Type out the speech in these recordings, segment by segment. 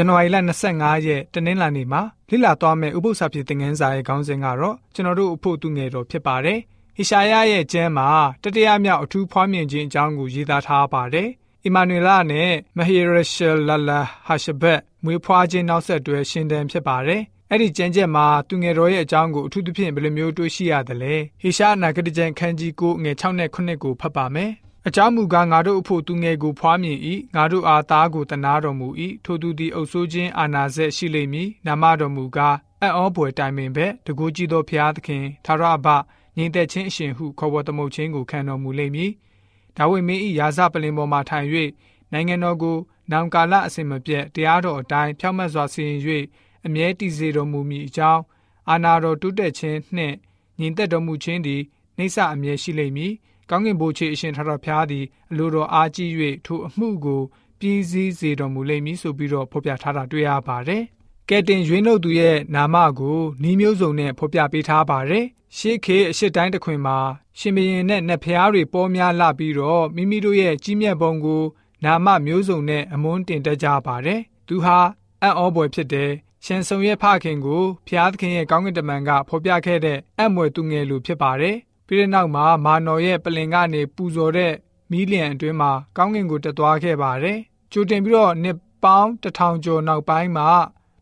န်နဝါရီလ25ရက်တနင်္လာနေ့မှာလိလာသွားမယ့်ဥပုသ္စာပြေသင်ခန်းစာရဲ့ခေါင်းစဉ်ကတော့ကျွန်တော်တို့အဖို့သူငယ်တော်ဖြစ်ပါတယ်။ဟေရှာယရဲ့ကျမ်းမှာတတိယမြောက်အထူးဖွားမြင်ခြင်းအကြောင်းကိုရေးသားထားပါတယ်။အီမာနွေလာနဲ့မဟီရရှယ်လာလာဟာရှဘတ်မွေးဖွားခြင်းနောက်ဆက်တွဲရှင်တန်ဖြစ်ပါတယ်။အဲ့ဒီကျမ်းချက်မှာသူငယ်တော်ရဲ့အကြောင်းကိုအထူးသဖြင့်ဘယ်လိုမျိုးတွေးရှိရသလဲ။ဟေရှာအနာဂတိကျမ်းခန်းကြီး9ငွေ6နဲ့9ကိုဖတ်ပါမယ်။ အကြောင်းမူကားငါတို့အဖို့သူငယ်ကိုဖွားမြင်၏ငါတို့အားသားကိုတနာတော်မူ၏ထိုသူသည်အုပ်ဆိုးခြင်းအာနာဆက်ရှိလိမ့်မည်နာမတော်မူကားအံ့ဩပွေတိုင်ပင်ပဲတကူကြည်သောဖျားသခင်သာရဘညီသက်ချင်းအရှင်ဟုခေါ်ဝေါ်သမုတ်ခြင်းကိုခံတော်မူလိမ့်မည်ဒါဝိမင်း၏ရာဇပလင်ပေါ်မှထိုင်၍နိုင်ငံတော်ကိုနောင်ကာလအစဉ်မပြတ်တရားတော်အတိုင်းဖြောင့်မတ်စွာစီရင်၍အမြဲတည်စေတော်မူမည်အကြောင်းအာနာတော်တုတက်ခြင်းနှင့်ညီသက်တော်မူခြင်းသည်နှိစ္စအမြဲရှိလိမ့်မည် ကောင်းကင်ဘုရားအရှင်ထာတော်ဖျားသည်အလိုတော်အားကြီး၍ထိုအမှုကိုပြည်စည်းစေတော်မူလိမ့်မည်ဆိုပြီးတော့ဖော်ပြထားတာတွေ့ရပါတယ်။ကဲတင်ရွေးနှုတ်သူရဲ့နာမကိုနှီးမျိုးစုံနဲ့ဖော်ပြပေးထားပါတယ်။ရှေးခေအရှိတိုင်းတစ်ခွင်မှာရှင်ဘရင်နဲ့နတ်ဖျားတွေပေါ်များလာပြီးတော့မိမိတို့ရဲ့ကြီးမြတ်ပုံကိုနာမမျိုးစုံနဲ့အမွန်းတင်တက်ကြပါတယ်။သူဟာအံ့ဩဖွယ်ဖြစ်တယ်။ရှင်ဆုံရဲ့ဖခင်ကိုဖျားသခင်ရဲ့ကောင်းကင်တမန်ကဖော်ပြခဲ့တဲ့အံ့မွယ်သူငယ်လူဖြစ်ပါတယ်။ ပြီးတဲ့နောက်မှာမာနော်ရဲ့ပလင်ကနေပူဇော်တဲ့မီးလျံအတွင်းမှာကောင်းကင်ကိုတက်သွားခဲ့ပါတယ်။ကြိုတင်ပြီးတော့နှစ်ပေါင်းတထောင်ကျော်နောက်ပိုင်းမှာ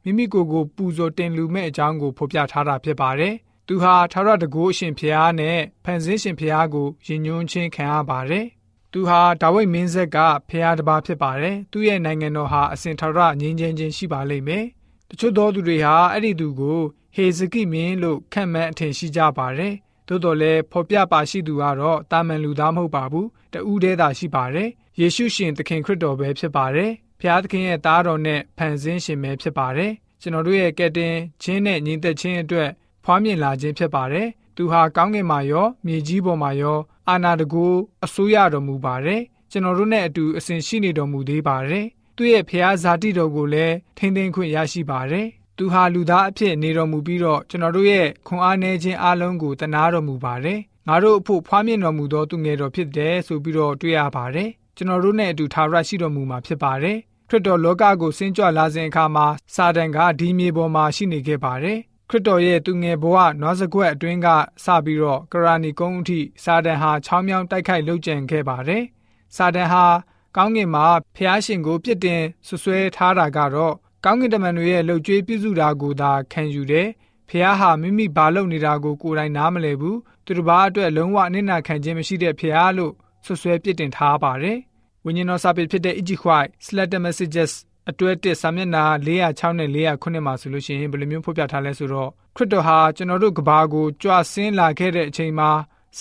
မိမိကိုယ်ကိုပူဇော်တင်လူမဲ့အကြောင်းကိုဖော်ပြထားတာဖြစ်ပါတယ်။သူဟာထာဝရတကူအရှင်ဖျားနဲ့ဖန်ဆင်းရှင်ဖျားကိုယဉ်ညွန်းခြင်းခံရပါတယ်။သူဟာဒါဝိဒ်မင်းဆက်ကဖျားတစ်ပါးဖြစ်ပါတယ်။သူ့ရဲ့နိုင်ငံတော်ဟာအစဉ်ထာဝရငြိမ်းချမ်းခြင်းရှိပါလိမ့်မယ်။တချို့သောသူတွေဟာအဲ့ဒီသူကိုဟေဇကိမင်းလို့ခံမှန်းအထင်ရှိကြပါတယ်။ သို့တော်လည်းဖော်ပြပါရှိသူကတော့တာမန်လူသားမဟုတ်ပါဘူးတူးသေးတာရှိပါတယ်ယေရှုရှင်သခင်ခရစ်တော်ပဲဖြစ်ပါတယ်ဖျားသခင်ရဲ့သားတော်နဲ့ဖန်ဆင်းရှင်ပဲဖြစ်ပါတယ်ကျွန်တော်တို့ရဲ့ကက်တင်ချင်းနဲ့ညီသက်ချင်းအတွက်ဖွားမြင်လာခြင်းဖြစ်ပါတယ်သူဟာကောင်းကင်မှာရောမြေကြီးပေါ်မှာရောအာနာတကူအစိုးရတော်မူပါတယ်ကျွန်တော်တို့နဲ့အတူအစဉ်ရှိနေတော်မူသေးပါတယ်သူ့ရဲ့ဖျားဇာတိတော်ကိုလည်းထိမ့်သိမ်းခွင့်ရရှိပါတယ် သူဟာလူသားအဖြစ်နေတော်မူပြီးတော့ကျွန်တော်တို့ရဲ့ခွန်အားနည်းခြင်းအလုံးကိုတနာတော်မူပါတယ်။ငါတို့အဖို့ဖွားမြင်တော်မူသောသူငယ်တော်ဖြစ်တယ်ဆိုပြီးတော့တွေ့ရပါတယ်။ကျွန်တော်တို့နဲ့အတူထာဝရရှိတော်မူမှာဖြစ်ပါတယ်။ခရစ်တော်လောကကိုဆင်းကြွလာစဉ်အခါမှာစာတန်ကဒီမြေပေါ်မှာရှိနေခဲ့ပါတယ်။ခရစ်တော်ရဲ့သူငယ်ဘဝနွားစကွက်အတွင်းကစပြီးတော့ကရာနီကုန်းအထိစာတန်ဟာချောင်းမြောင်းတိုက်ခိုက်လှုပ်ကြံခဲ့ပါတယ်။စာတန်ဟာကောင်းကင်မှာဖျားရှင်ကိုပြစ်တင်ဆွဆွဲထားတာကတော့ ကောင်းကင်တမန်တွေရဲ့လှုပ်ကြွေးပြုစုတာကိုသာခံယူတယ်။ဖះဟာမိမိဘာလုပ်နေတာကိုကိုယ်တိုင်နားမလည်ဘူး။သူတစ်ပါးအတွက်လုံးဝအနစ်နာခံခြင်းမရှိတဲ့ဖះလို့ဆွဆွဲပြစ်တင်ထားပါတယ်။ဝိညာဉ်တော်စာပေဖြစ်တဲ့ Ichi White Slater Messages အတွဲတစ်စာမျက်နှာ406နဲ့409မှာဆိုလို့ရှိရင်ဘယ်လိုမျိုးဖော်ပြထားလဲဆိုတော့ခရစ်တော်ဟာကျွန်တော်တို့ကဘာကိုကြွဆင်းလာခဲ့တဲ့အချိန်မှာ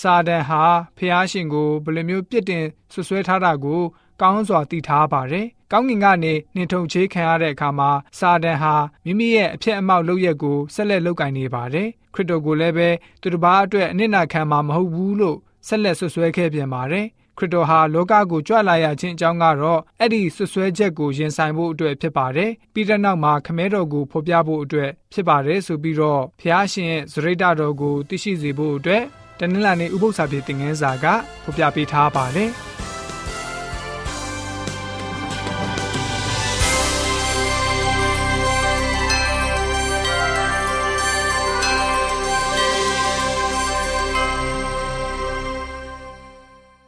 စာဒန်ဟာဖះရှင်ကိုဘယ်လိုမျိုးပြစ်တင်ဆွဆွဲထားတာကို ကောင်းစွာသိထားပါတယ်။ကောင်းကင်ကနေနှင်ထုံချေးခံရတဲ့အခါမှာစာဒန်ဟာမိမိရဲ့အဖြစ်အမောက်လုပ်ရက်ကိုဆက်လက်လုပ်ကင်နေပါတယ်။ခရစ်တော်ကိုလည်းပဲသူတစ်ပါးအတွက်အနစ်နာခံမှာမဟုတ်ဘူးလို့ဆက်လက်ဆွဆွဲခဲ့ပြန်ပါတယ်။ခရစ်တော်ဟာလောကကိုကြွလာရခြင်းအကြောင်းကတော့အဲ့ဒီဆွဆွဲချက်ကိုရင်ဆိုင်ဖို့အတွက်ဖြစ်ပါတယ်။ပြီးတဲ့နောက်မှာခမဲတော်ကိုဖော်ပြဖို့အတွက်ဖြစ်ပါတယ်ဆိုပြီးတော့ဖျားရှင်ရဲ့ဇရိတတော်ကိုသိရှိစေဖို့အတွက်တနင်္လာနေ့ဥပုသ္စာပြေသင်ခန်းစာကဖော်ပြပေးထားပါတယ်။